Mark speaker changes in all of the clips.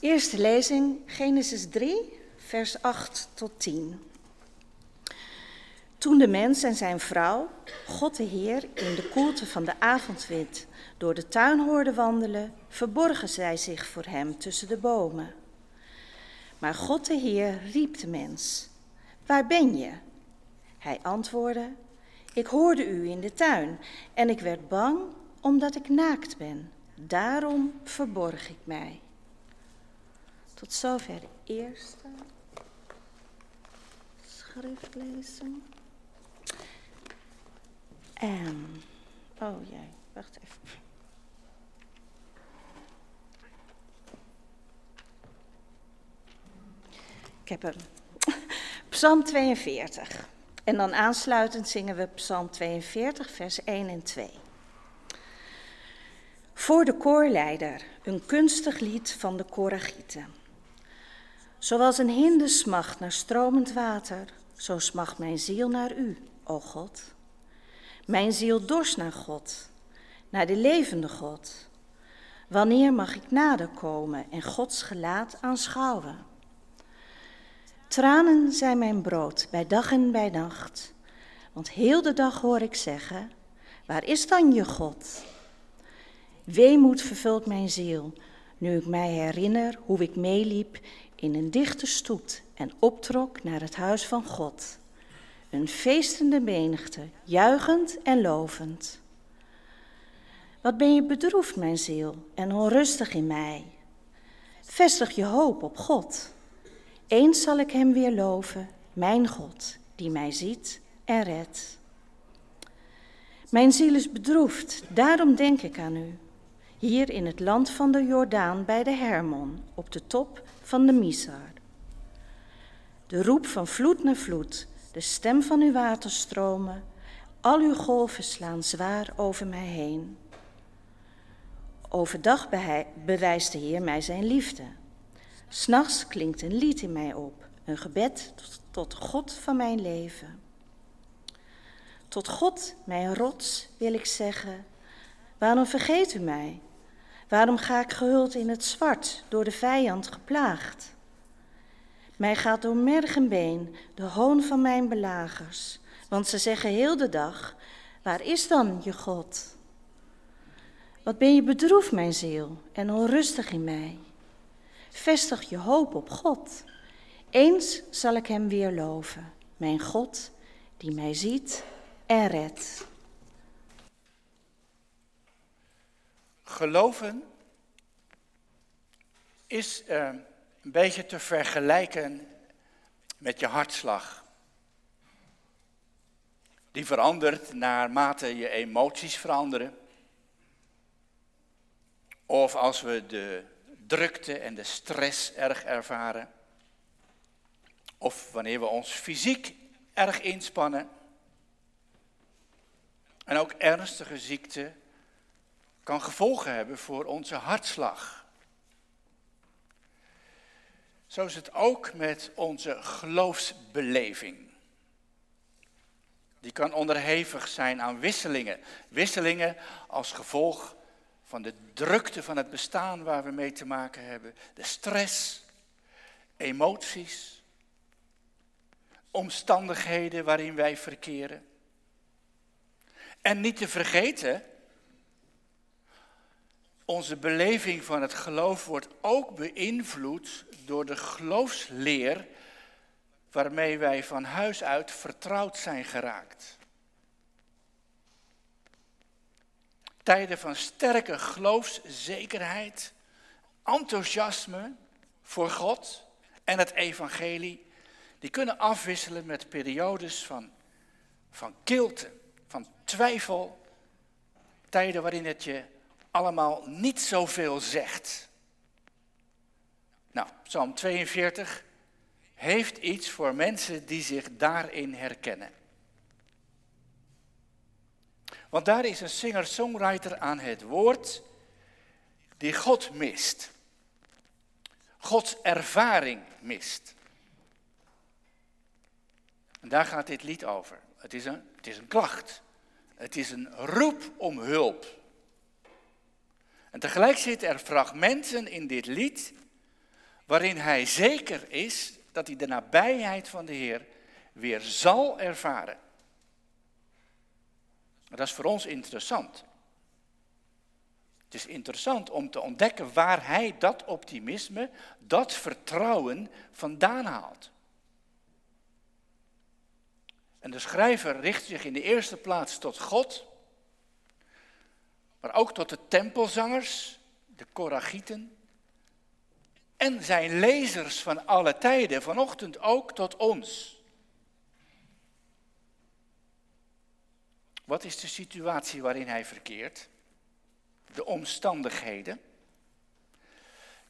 Speaker 1: Eerste lezing, Genesis 3, vers 8 tot 10. Toen de mens en zijn vrouw, God de Heer, in de koelte van de avondwind door de tuin hoorden wandelen, verborgen zij zich voor hem tussen de bomen. Maar God de Heer riep de mens: Waar ben je? Hij antwoordde: Ik hoorde u in de tuin en ik werd bang omdat ik naakt ben. Daarom verborg ik mij. Tot zover de eerste schriftlezing. En, oh jij, wacht even. Ik heb hem. Psalm 42. En dan aansluitend zingen we Psalm 42, vers 1 en 2. Voor de koorleider, een kunstig lied van de Koragieten. Zoals een hinde smacht naar stromend water, zo smacht mijn ziel naar u, o God. Mijn ziel dorst naar God, naar de levende God. Wanneer mag ik nader komen en Gods gelaat aanschouwen? Tranen zijn mijn brood bij dag en bij nacht, want heel de dag hoor ik zeggen, waar is dan je God? Weemoed vervult mijn ziel, nu ik mij herinner hoe ik meeliep in een dichte stoet en optrok naar het huis van God. Een feestende menigte, juichend en lovend. Wat ben je bedroefd, mijn ziel, en onrustig in mij? Vestig je hoop op God. Eens zal ik hem weer loven, mijn God, die mij ziet en redt. Mijn ziel is bedroefd, daarom denk ik aan u. Hier in het land van de Jordaan bij de Hermon, op de top van de Misar. De roep van vloed naar vloed, de stem van uw waterstromen, al uw golven slaan zwaar over mij heen. Overdag bewijst de Heer mij zijn liefde. S'nachts klinkt een lied in mij op, een gebed tot God van mijn leven. Tot God, mijn rots, wil ik zeggen, waarom vergeet u mij? Waarom ga ik gehuld in het zwart, door de vijand geplaagd? Mij gaat door merg en been de hoon van mijn belagers, want ze zeggen heel de dag, waar is dan je God? Wat ben je bedroefd, mijn ziel, en onrustig in mij? Vestig je hoop op God. Eens zal ik Hem weer loven, mijn God, die mij ziet en redt.
Speaker 2: Geloven is uh, een beetje te vergelijken met je hartslag. Die verandert naarmate je emoties veranderen. Of als we de drukte en de stress erg ervaren. Of wanneer we ons fysiek erg inspannen. En ook ernstige ziekte kan gevolgen hebben voor onze hartslag. Zo is het ook met onze geloofsbeleving. Die kan onderhevig zijn aan wisselingen. Wisselingen als gevolg van de drukte van het bestaan waar we mee te maken hebben, de stress, emoties, omstandigheden waarin wij verkeren. En niet te vergeten, onze beleving van het geloof wordt ook beïnvloed door de geloofsleer waarmee wij van huis uit vertrouwd zijn geraakt. tijden van sterke geloofszekerheid, enthousiasme voor God en het evangelie, die kunnen afwisselen met periodes van, van kilte, van twijfel, tijden waarin het je allemaal niet zoveel zegt. Nou, Psalm 42 heeft iets voor mensen die zich daarin herkennen. Want daar is een singer-songwriter aan het woord die God mist. Gods ervaring mist. En daar gaat dit lied over. Het is een, het is een klacht. Het is een roep om hulp. En tegelijk zitten er fragmenten in dit lied waarin hij zeker is dat hij de nabijheid van de Heer weer zal ervaren. Dat is voor ons interessant. Het is interessant om te ontdekken waar hij dat optimisme, dat vertrouwen vandaan haalt. En de schrijver richt zich in de eerste plaats tot God, maar ook tot de tempelzangers, de Koragieten, en zijn lezers van alle tijden, vanochtend ook tot ons. Wat is de situatie waarin hij verkeert? De omstandigheden.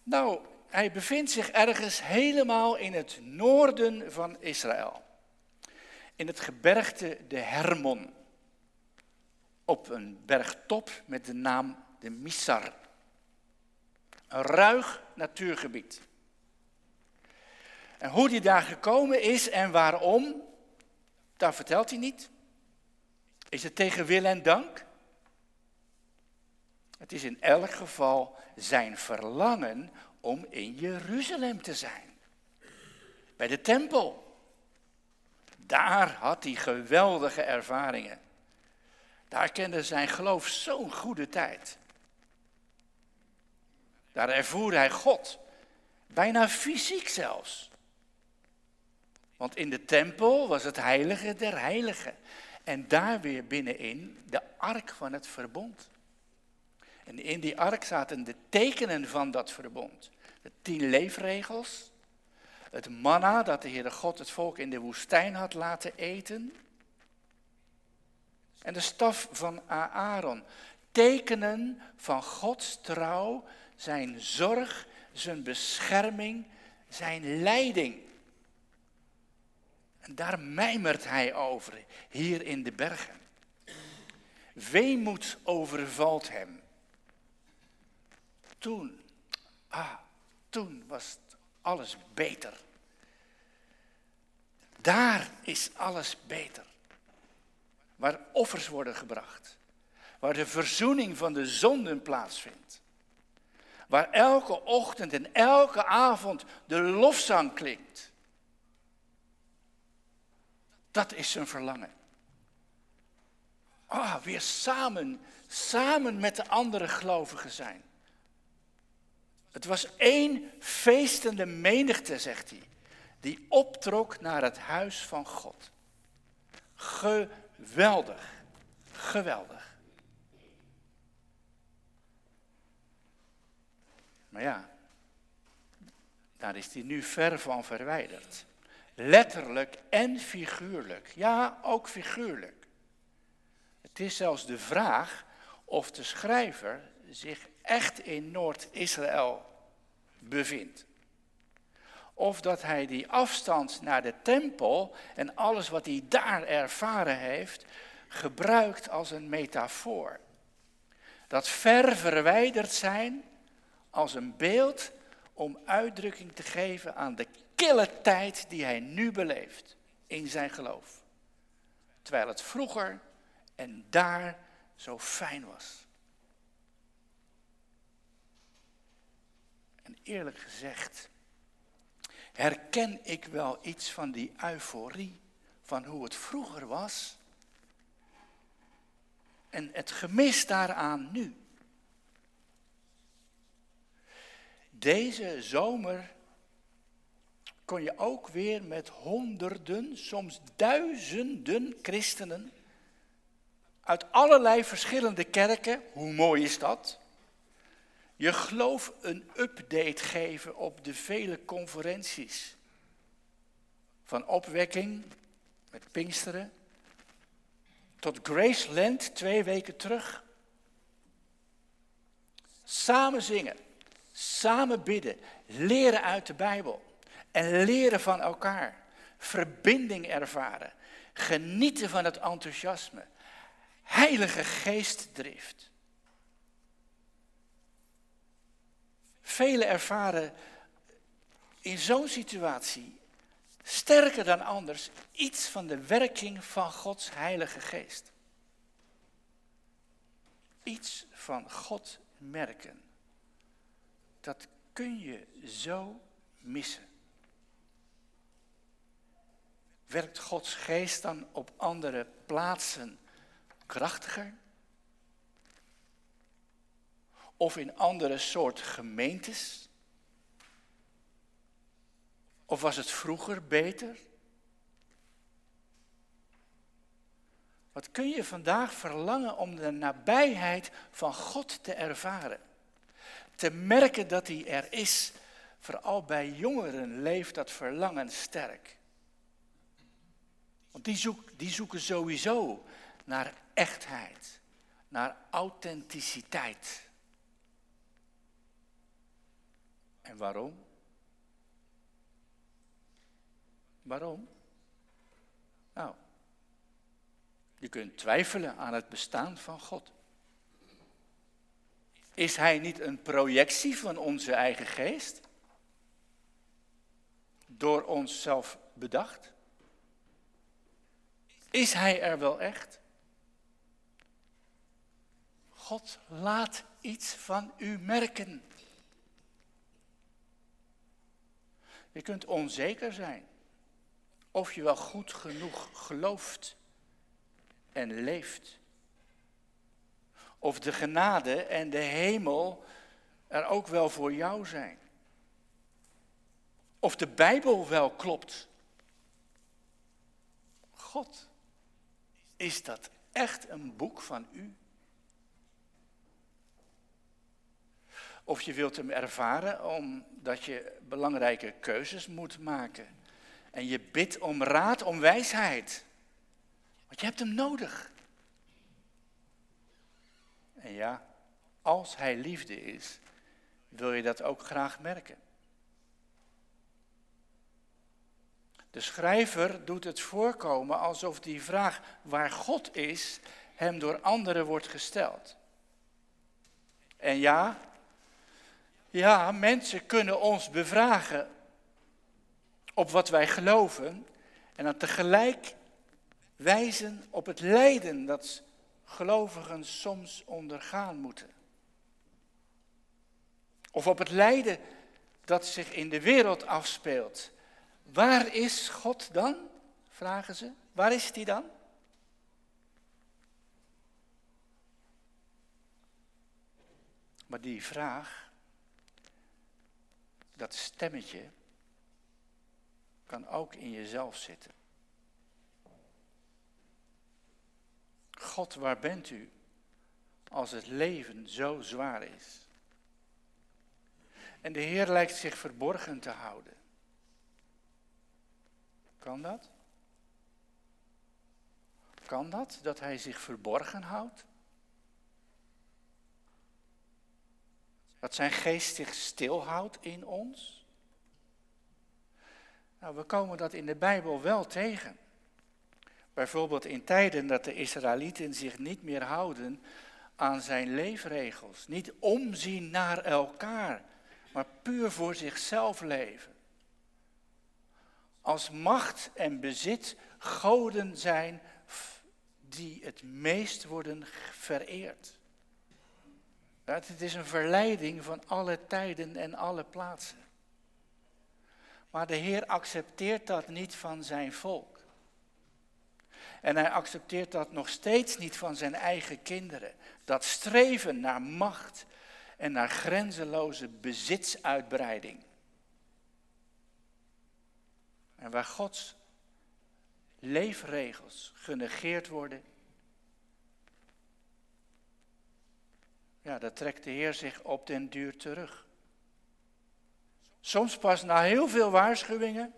Speaker 2: Nou, hij bevindt zich ergens helemaal in het noorden van Israël. In het gebergte de Hermon. Op een bergtop met de naam de Missar. Een ruig natuurgebied. En hoe die daar gekomen is en waarom, dat vertelt hij niet. Is het tegen wil en dank? Het is in elk geval zijn verlangen om in Jeruzalem te zijn. Bij de tempel. Daar had hij geweldige ervaringen. Daar kende zijn geloof zo'n goede tijd. Daar ervoer hij God, bijna fysiek zelfs. Want in de tempel was het heilige der heiligen. En daar weer binnenin de ark van het verbond. En in die ark zaten de tekenen van dat verbond. De tien leefregels. Het manna dat de Heere God het volk in de woestijn had laten eten. En de staf van Aaron. Tekenen van Gods trouw zijn zorg, zijn bescherming, zijn leiding. En daar mijmert hij over, hier in de bergen. Weemoed overvalt hem. Toen, ah, toen was alles beter. Daar is alles beter. Waar offers worden gebracht. Waar de verzoening van de zonden plaatsvindt waar elke ochtend en elke avond de lofzang klinkt. Dat is zijn verlangen. Ah, weer samen, samen met de andere gelovigen zijn. Het was één feestende menigte, zegt hij, die optrok naar het huis van God. Geweldig, geweldig. Maar ja, daar is hij nu ver van verwijderd. Letterlijk en figuurlijk. Ja, ook figuurlijk. Het is zelfs de vraag of de schrijver zich echt in Noord-Israël bevindt. Of dat hij die afstand naar de tempel en alles wat hij daar ervaren heeft, gebruikt als een metafoor. Dat ver verwijderd zijn als een beeld om uitdrukking te geven aan de kille tijd die hij nu beleeft in zijn geloof. Terwijl het vroeger en daar zo fijn was. En eerlijk gezegd, herken ik wel iets van die euforie van hoe het vroeger was en het gemis daaraan nu. Deze zomer kon je ook weer met honderden, soms duizenden christenen uit allerlei verschillende kerken, hoe mooi is dat? Je geloof een update geven op de vele conferenties. Van opwekking met Pinksteren tot Graceland twee weken terug. Samen zingen. Samen bidden, leren uit de Bijbel en leren van elkaar. Verbinding ervaren, genieten van het enthousiasme, heilige geestdrift. Velen ervaren in zo'n situatie sterker dan anders iets van de werking van Gods heilige geest. Iets van God merken dat kun je zo missen? Werkt Gods geest dan op andere plaatsen krachtiger? Of in andere soort gemeentes? Of was het vroeger beter? Wat kun je vandaag verlangen om de nabijheid van God te ervaren? Te merken dat Hij er is. Vooral bij jongeren leeft dat verlangen sterk. Want die, die zoeken sowieso naar echtheid, naar authenticiteit. En waarom? Waarom? Nou, je kunt twijfelen aan het bestaan van God. Is Hij niet een projectie van onze eigen geest? Door onszelf bedacht? Is Hij er wel echt? God laat iets van u merken. Je kunt onzeker zijn of je wel goed genoeg gelooft en leeft. Of de genade en de hemel er ook wel voor jou zijn. Of de Bijbel wel klopt. God, is dat echt een boek van u? Of je wilt hem ervaren omdat je belangrijke keuzes moet maken. En je bidt om raad, om wijsheid. Want je hebt hem nodig. En ja, als hij liefde is, wil je dat ook graag merken. De schrijver doet het voorkomen alsof die vraag waar God is, hem door anderen wordt gesteld. En ja, ja, mensen kunnen ons bevragen op wat wij geloven en dan tegelijk wijzen op het lijden dat gelovigen soms ondergaan moeten. Of op het lijden dat zich in de wereld afspeelt. Waar is God dan? vragen ze. Waar is hij dan? Maar die vraag, dat stemmetje, kan ook in jezelf zitten. God, waar bent u als het leven zo zwaar is? En de Heer lijkt zich verborgen te houden. Kan dat? Kan dat, dat Hij zich verborgen houdt? Dat zijn geest zich stilhoudt in ons? Nou, we komen dat in de Bijbel wel tegen. Bijvoorbeeld in tijden dat de Israëlieten zich niet meer houden aan zijn leefregels. Niet omzien naar elkaar, maar puur voor zichzelf leven. Als macht en bezit goden zijn die het meest worden vereerd. Het is een verleiding van alle tijden en alle plaatsen. Maar de Heer accepteert dat niet van zijn volk. En hij accepteert dat nog steeds niet van zijn eigen kinderen. Dat streven naar macht en naar grenzeloze bezitsuitbreiding. En waar Gods leefregels genegeerd worden, ja, dat trekt de Heer zich op den duur terug. Soms pas na heel veel waarschuwingen,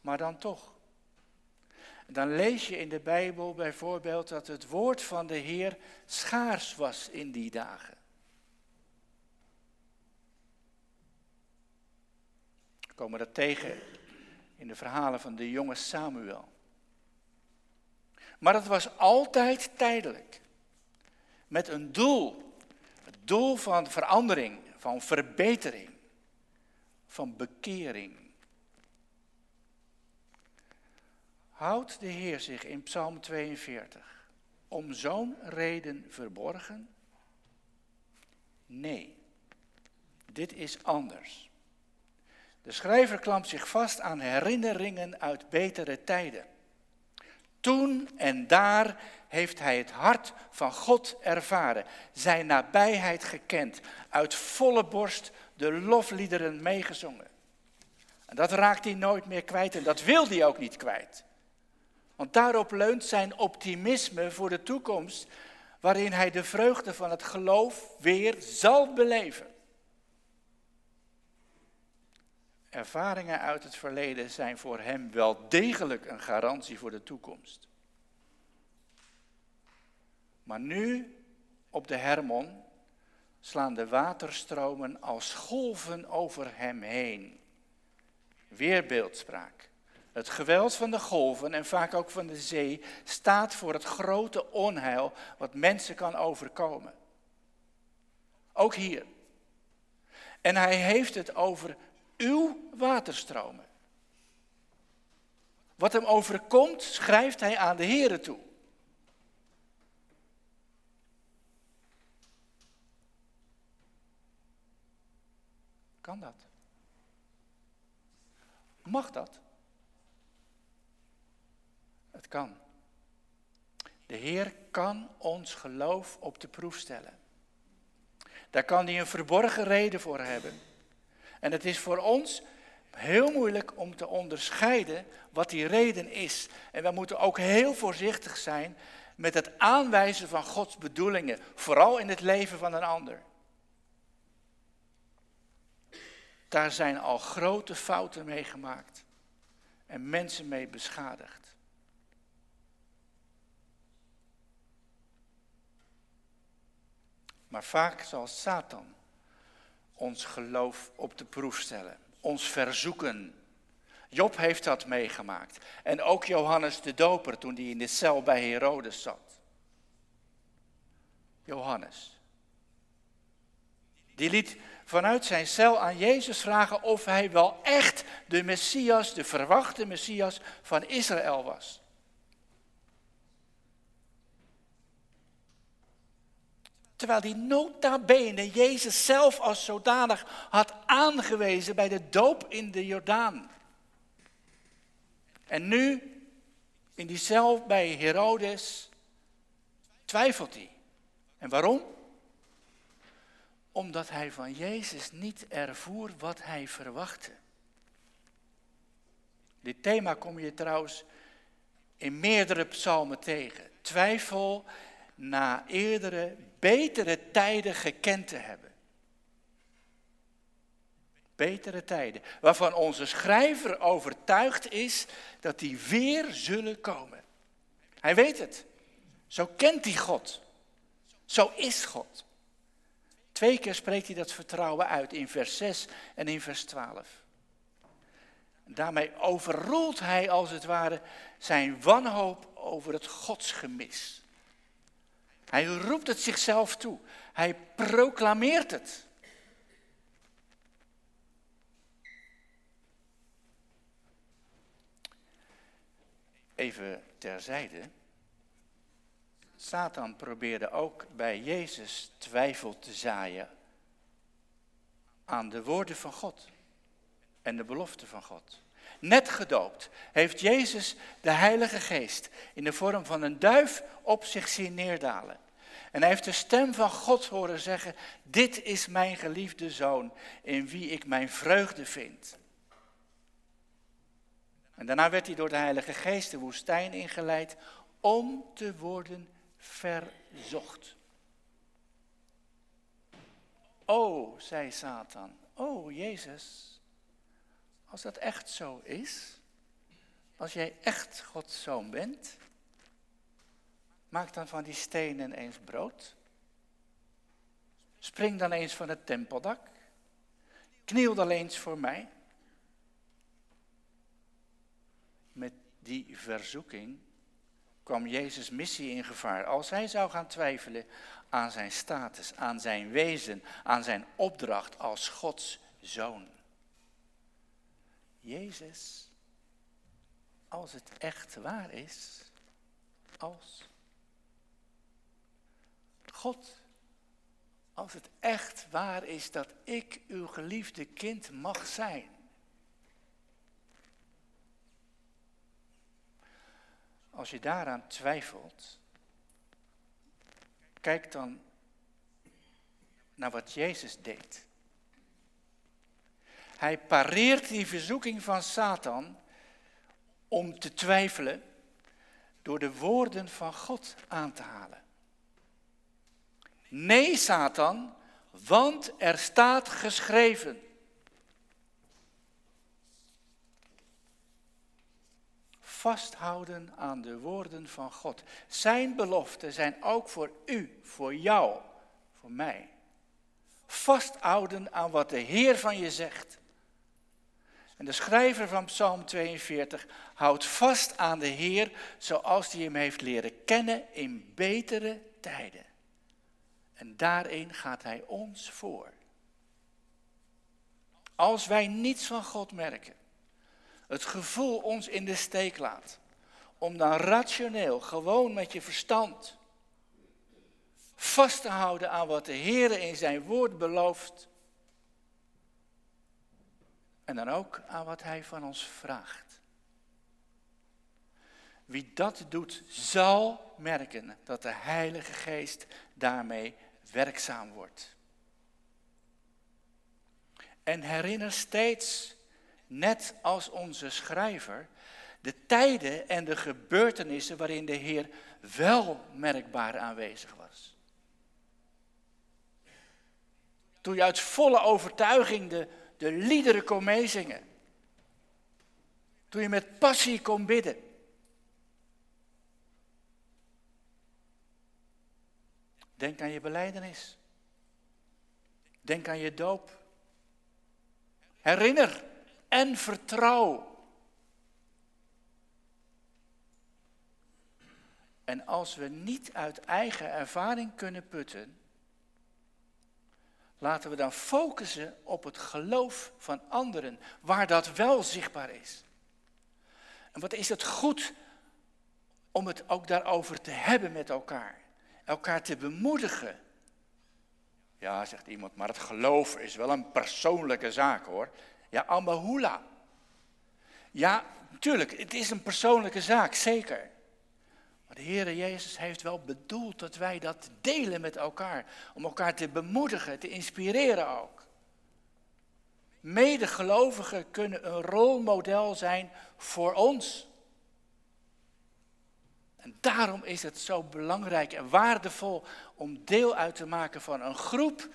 Speaker 2: maar dan toch. Dan lees je in de Bijbel bijvoorbeeld dat het woord van de Heer schaars was in die dagen. We komen dat tegen in de verhalen van de jonge Samuel. Maar het was altijd tijdelijk. Met een doel. Doel van verandering, van verbetering, van bekering. Houdt de Heer zich in Psalm 42 om zo'n reden verborgen? Nee, dit is anders. De schrijver klampt zich vast aan herinneringen uit betere tijden. Toen en daar heeft hij het hart van God ervaren, zijn nabijheid gekend, uit volle borst de lofliederen meegezongen. En dat raakt hij nooit meer kwijt en dat wil hij ook niet kwijt. Want daarop leunt zijn optimisme voor de toekomst, waarin hij de vreugde van het geloof weer zal beleven. Ervaringen uit het verleden zijn voor hem wel degelijk een garantie voor de toekomst. Maar nu, op de Hermon, slaan de waterstromen als golven over hem heen. Weer beeldspraak. Het geweld van de golven en vaak ook van de zee staat voor het grote onheil wat mensen kan overkomen. Ook hier. En hij heeft het over uw waterstromen. Wat hem overkomt, schrijft hij aan de Here toe. Kan dat? Mag dat? Het kan. De Heer kan ons geloof op de proef stellen. Daar kan hij een verborgen reden voor hebben. En het is voor ons heel moeilijk om te onderscheiden wat die reden is. En we moeten ook heel voorzichtig zijn met het aanwijzen van Gods bedoelingen, vooral in het leven van een ander. Daar zijn al grote fouten mee gemaakt en mensen mee beschadigd. Maar vaak zal Satan ons geloof op de proef stellen, ons verzoeken. Job heeft dat meegemaakt. En ook Johannes de Doper toen hij in de cel bij Herodes zat. Johannes. Die liet vanuit zijn cel aan Jezus vragen of hij wel echt de Messias, de verwachte Messias van Israël was. Terwijl die nota bene Jezus zelf als zodanig had aangewezen bij de doop in de Jordaan. En nu, in die bij Herodes, twijfelt hij. En waarom? Omdat hij van Jezus niet ervoer wat hij verwachtte. Dit thema kom je trouwens in meerdere psalmen tegen. Twijfel na eerdere, betere tijden gekend te hebben. Betere tijden, waarvan onze schrijver overtuigd is dat die weer zullen komen. Hij weet het. Zo kent hij God. Zo is God. Twee keer spreekt hij dat vertrouwen uit, in vers 6 en in vers 12. Daarmee overroelt hij als het ware zijn wanhoop over het godsgemis. Hij roept het zichzelf toe. Hij proclameert het. Even terzijde. Satan probeerde ook bij Jezus twijfel te zaaien aan de woorden van God en de beloften van God. Net gedoopt heeft Jezus de Heilige Geest in de vorm van een duif op zich zien neerdalen. En hij heeft de stem van God horen zeggen, dit is mijn geliefde zoon in wie ik mijn vreugde vind. En daarna werd hij door de Heilige Geest de woestijn ingeleid om te worden verzocht. O, zei Satan, o Jezus, als dat echt zo is, als jij echt Gods zoon bent, maak dan van die stenen eens brood. Spring dan eens van het tempeldak. Kniel dan eens voor mij. Met die verzoeking kwam Jezus' missie in gevaar. Als hij zou gaan twijfelen aan zijn status, aan zijn wezen, aan zijn opdracht als Gods zoon. Jezus, als het echt waar is, als God, als het echt waar is dat ik uw geliefde kind mag zijn. Als je daaraan twijfelt, kijk dan naar wat Jezus deed. Hij pareert die verzoeking van Satan om te twijfelen door de woorden van God aan te halen. Nee, Satan, want er staat geschreven. Vasthouden aan de woorden van God. Zijn beloften zijn ook voor u, voor jou, voor mij. Vasthouden aan wat de Heer van je zegt. En de schrijver van Psalm 42 houdt vast aan de Heer zoals hij hem heeft leren kennen in betere tijden. En daarin gaat hij ons voor. Als wij niets van God merken, het gevoel ons in de steek laat, om dan rationeel, gewoon met je verstand, vast te houden aan wat de Heer in zijn woord belooft. En dan ook aan wat Hij van ons vraagt. Wie dat doet, zal merken dat de Heilige Geest daarmee werkzaam wordt. En herinner steeds, net als onze schrijver, de tijden en de gebeurtenissen waarin de Heer wel merkbaar aanwezig was. Toen je uit volle overtuiging de, de liederen kon meezingen. Toen je met passie kon bidden. Denk aan je beleidenis. Denk aan je doop. Herinner en vertrouw. En als we niet uit eigen ervaring kunnen putten, laten we dan focussen op het geloof van anderen, waar dat wel zichtbaar is. En wat is het goed om het ook daarover te hebben met elkaar elkaar te bemoedigen. Ja, zegt iemand, maar het geloof is wel een persoonlijke zaak hoor. Ja, ambahula. Ja, natuurlijk, het is een persoonlijke zaak, zeker. Maar de Heere Jezus heeft wel bedoeld dat wij dat delen met elkaar. Om elkaar te bemoedigen, te inspireren ook. Medegelovigen kunnen een rolmodel zijn voor ons. En daarom is het zo belangrijk en waardevol om deel uit te maken van een groep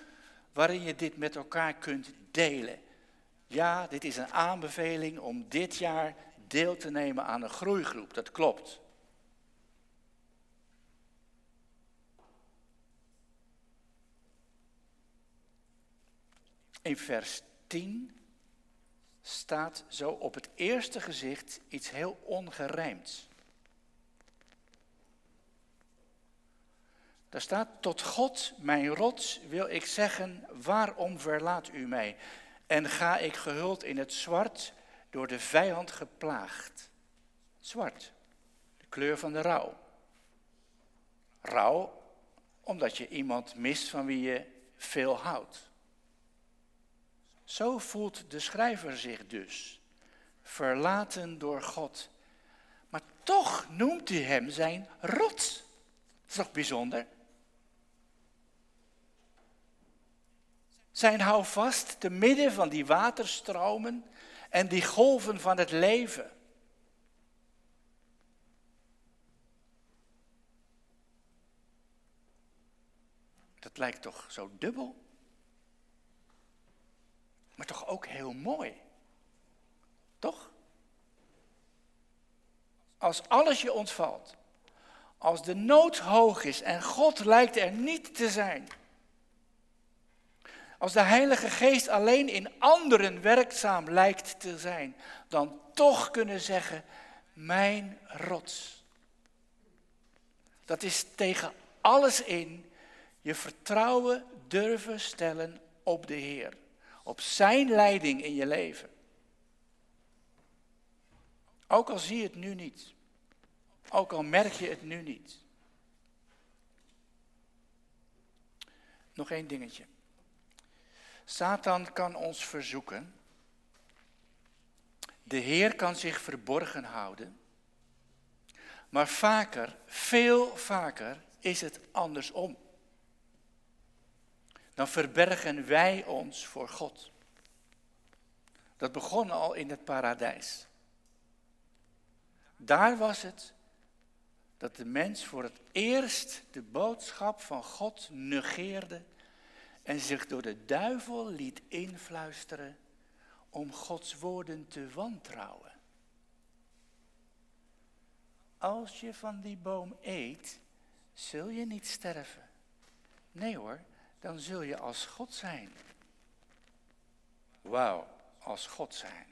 Speaker 2: waarin je dit met elkaar kunt delen. Ja, dit is een aanbeveling om dit jaar deel te nemen aan een groeigroep, dat klopt. In vers 10 staat zo op het eerste gezicht iets heel ongerijmds. Daar staat, tot God, mijn rots, wil ik zeggen, waarom verlaat u mij? En ga ik gehuld in het zwart, door de vijand geplaagd. Zwart, de kleur van de rouw. Rouw, omdat je iemand mist van wie je veel houdt. Zo voelt de schrijver zich dus, verlaten door God. Maar toch noemt hij hem zijn rots. Dat is toch bijzonder? zijn houvast te midden van die waterstromen en die golven van het leven. Dat lijkt toch zo dubbel, maar toch ook heel mooi. Toch? Als alles je ontvalt, als de nood hoog is en God lijkt er niet te zijn, als de Heilige Geest alleen in anderen werkzaam lijkt te zijn, dan toch kunnen zeggen, mijn rots. Dat is tegen alles in je vertrouwen durven stellen op de Heer, op Zijn leiding in je leven. Ook al zie je het nu niet, ook al merk je het nu niet. Nog één dingetje. Satan kan ons verzoeken. De Heer kan zich verborgen houden. Maar vaker, veel vaker, is het andersom. Dan verbergen wij ons voor God. Dat begon al in het paradijs. Daar was het dat de mens voor het eerst de boodschap van God negeerde en zich door de duivel liet influisteren om Gods woorden te wantrouwen. Als je van die boom eet, zul je niet sterven. Nee hoor, dan zul je als God zijn. Wauw, als God zijn.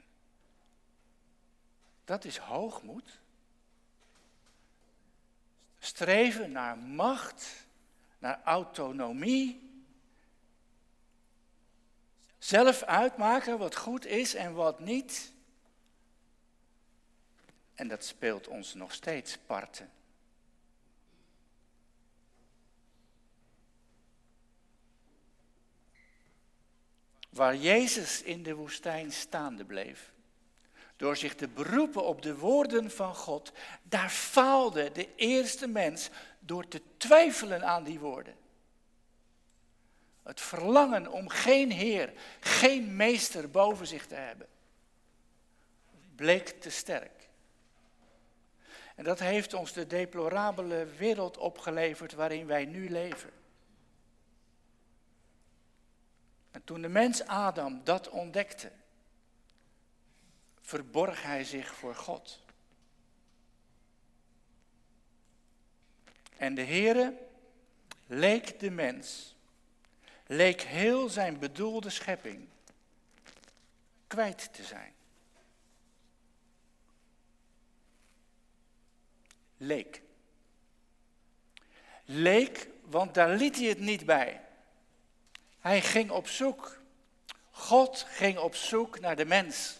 Speaker 2: Dat is hoogmoed. Streven naar macht, naar autonomie. Zelf uitmaken wat goed is en wat niet. En dat speelt ons nog steeds parten. Waar Jezus in de woestijn staande bleef, door zich te beroepen op de woorden van God, daar faalde de eerste mens door te twijfelen aan die woorden. Het verlangen om geen Heer, geen meester boven zich te hebben, bleek te sterk. En dat heeft ons de deplorabele wereld opgeleverd waarin wij nu leven. En toen de mens Adam dat ontdekte, verborg hij zich voor God. En de Heere leek de mens, leek heel zijn bedoelde schepping kwijt te zijn. Leek. Leek, want daar liet hij het niet bij. Hij ging op zoek. God ging op zoek naar de mens.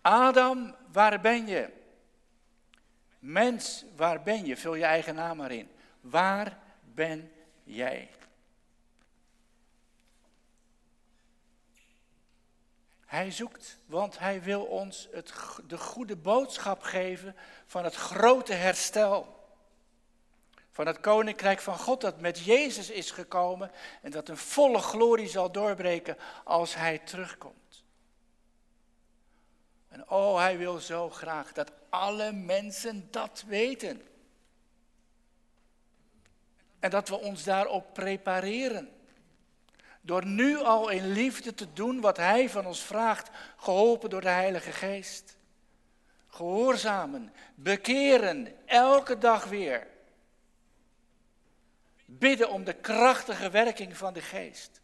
Speaker 2: Adam, waar ben je? Mens, waar ben je? Vul je eigen naam maar in. Waar ben jij? Hij zoekt, want hij wil ons het, de goede boodschap geven van het grote herstel. Van het koninkrijk van God dat met Jezus is gekomen en dat een volle glorie zal doorbreken als hij terugkomt. En oh, hij wil zo graag dat alle mensen dat weten. En dat we ons daarop prepareren. Door nu al in liefde te doen wat Hij van ons vraagt, geholpen door de Heilige Geest. Gehoorzamen, bekeren, elke dag weer. Bidden om de krachtige werking van de Geest.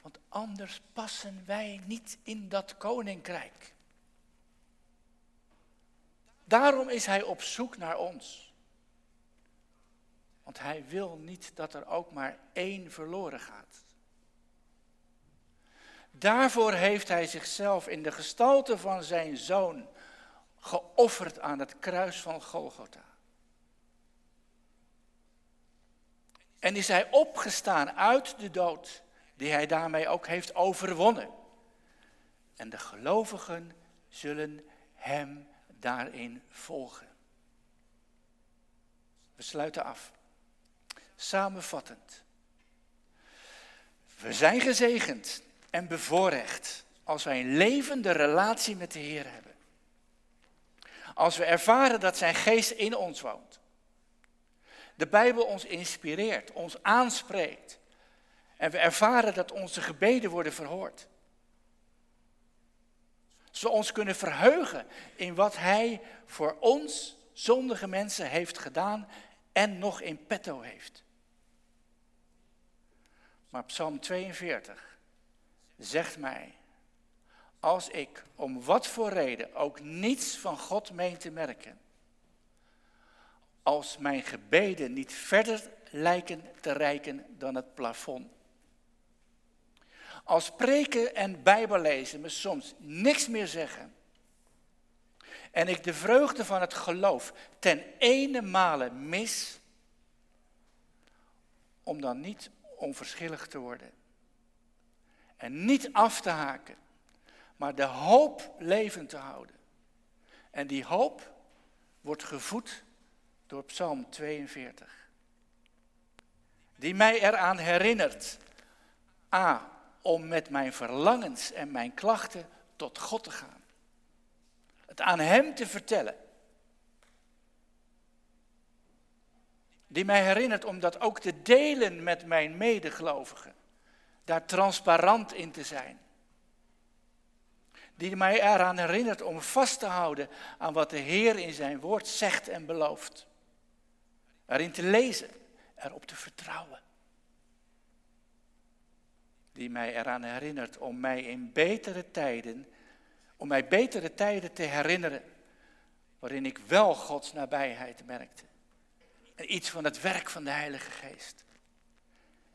Speaker 2: Want anders passen wij niet in dat koninkrijk. Daarom is Hij op zoek naar ons. Want Hij wil niet dat er ook maar één verloren gaat. Daarvoor heeft Hij zichzelf in de gestalte van Zijn Zoon geofferd aan het kruis van Golgotha. En is hij opgestaan uit de dood, die hij daarmee ook heeft overwonnen. En de gelovigen zullen hem daarin volgen. We sluiten af. Samenvattend. We zijn gezegend en bevoorrecht als wij een levende relatie met de Heer hebben. Als we ervaren dat zijn geest in ons woont de Bijbel ons inspireert, ons aanspreekt. En we ervaren dat onze gebeden worden verhoord. Ze ons kunnen verheugen in wat Hij voor ons, zondige mensen, heeft gedaan en nog in petto heeft. Maar Psalm 42 zegt mij, als ik om wat voor reden ook niets van God meen te merken, als mijn gebeden niet verder lijken te reiken dan het plafond. Als preken en bijbellezen me soms niks meer zeggen. En ik de vreugde van het geloof ten ene male mis. Om dan niet onverschillig te worden. En niet af te haken. Maar de hoop levend te houden. En die hoop wordt gevoed door Psalm 42. Die mij eraan herinnert, A, om met mijn verlangens en mijn klachten tot God te gaan. Het aan Hem te vertellen. Die mij herinnert om dat ook te delen met mijn medegelovigen. Daar transparant in te zijn. Die mij eraan herinnert om vast te houden aan wat de Heer in zijn woord zegt en belooft. Erin te lezen, erop te vertrouwen die mij eraan herinnert om mij in betere tijden, om mij betere tijden te herinneren, waarin ik wel Gods nabijheid merkte. En iets van het werk van de Heilige Geest.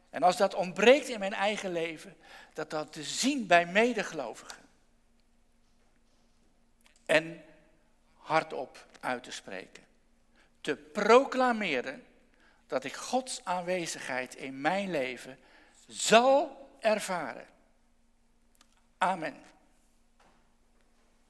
Speaker 2: En als dat ontbreekt in mijn eigen leven, dat dat te zien bij medegelovigen. En hardop uit te spreken. Te proclameren dat ik Gods aanwezigheid in mijn leven zal ervaren. Amen.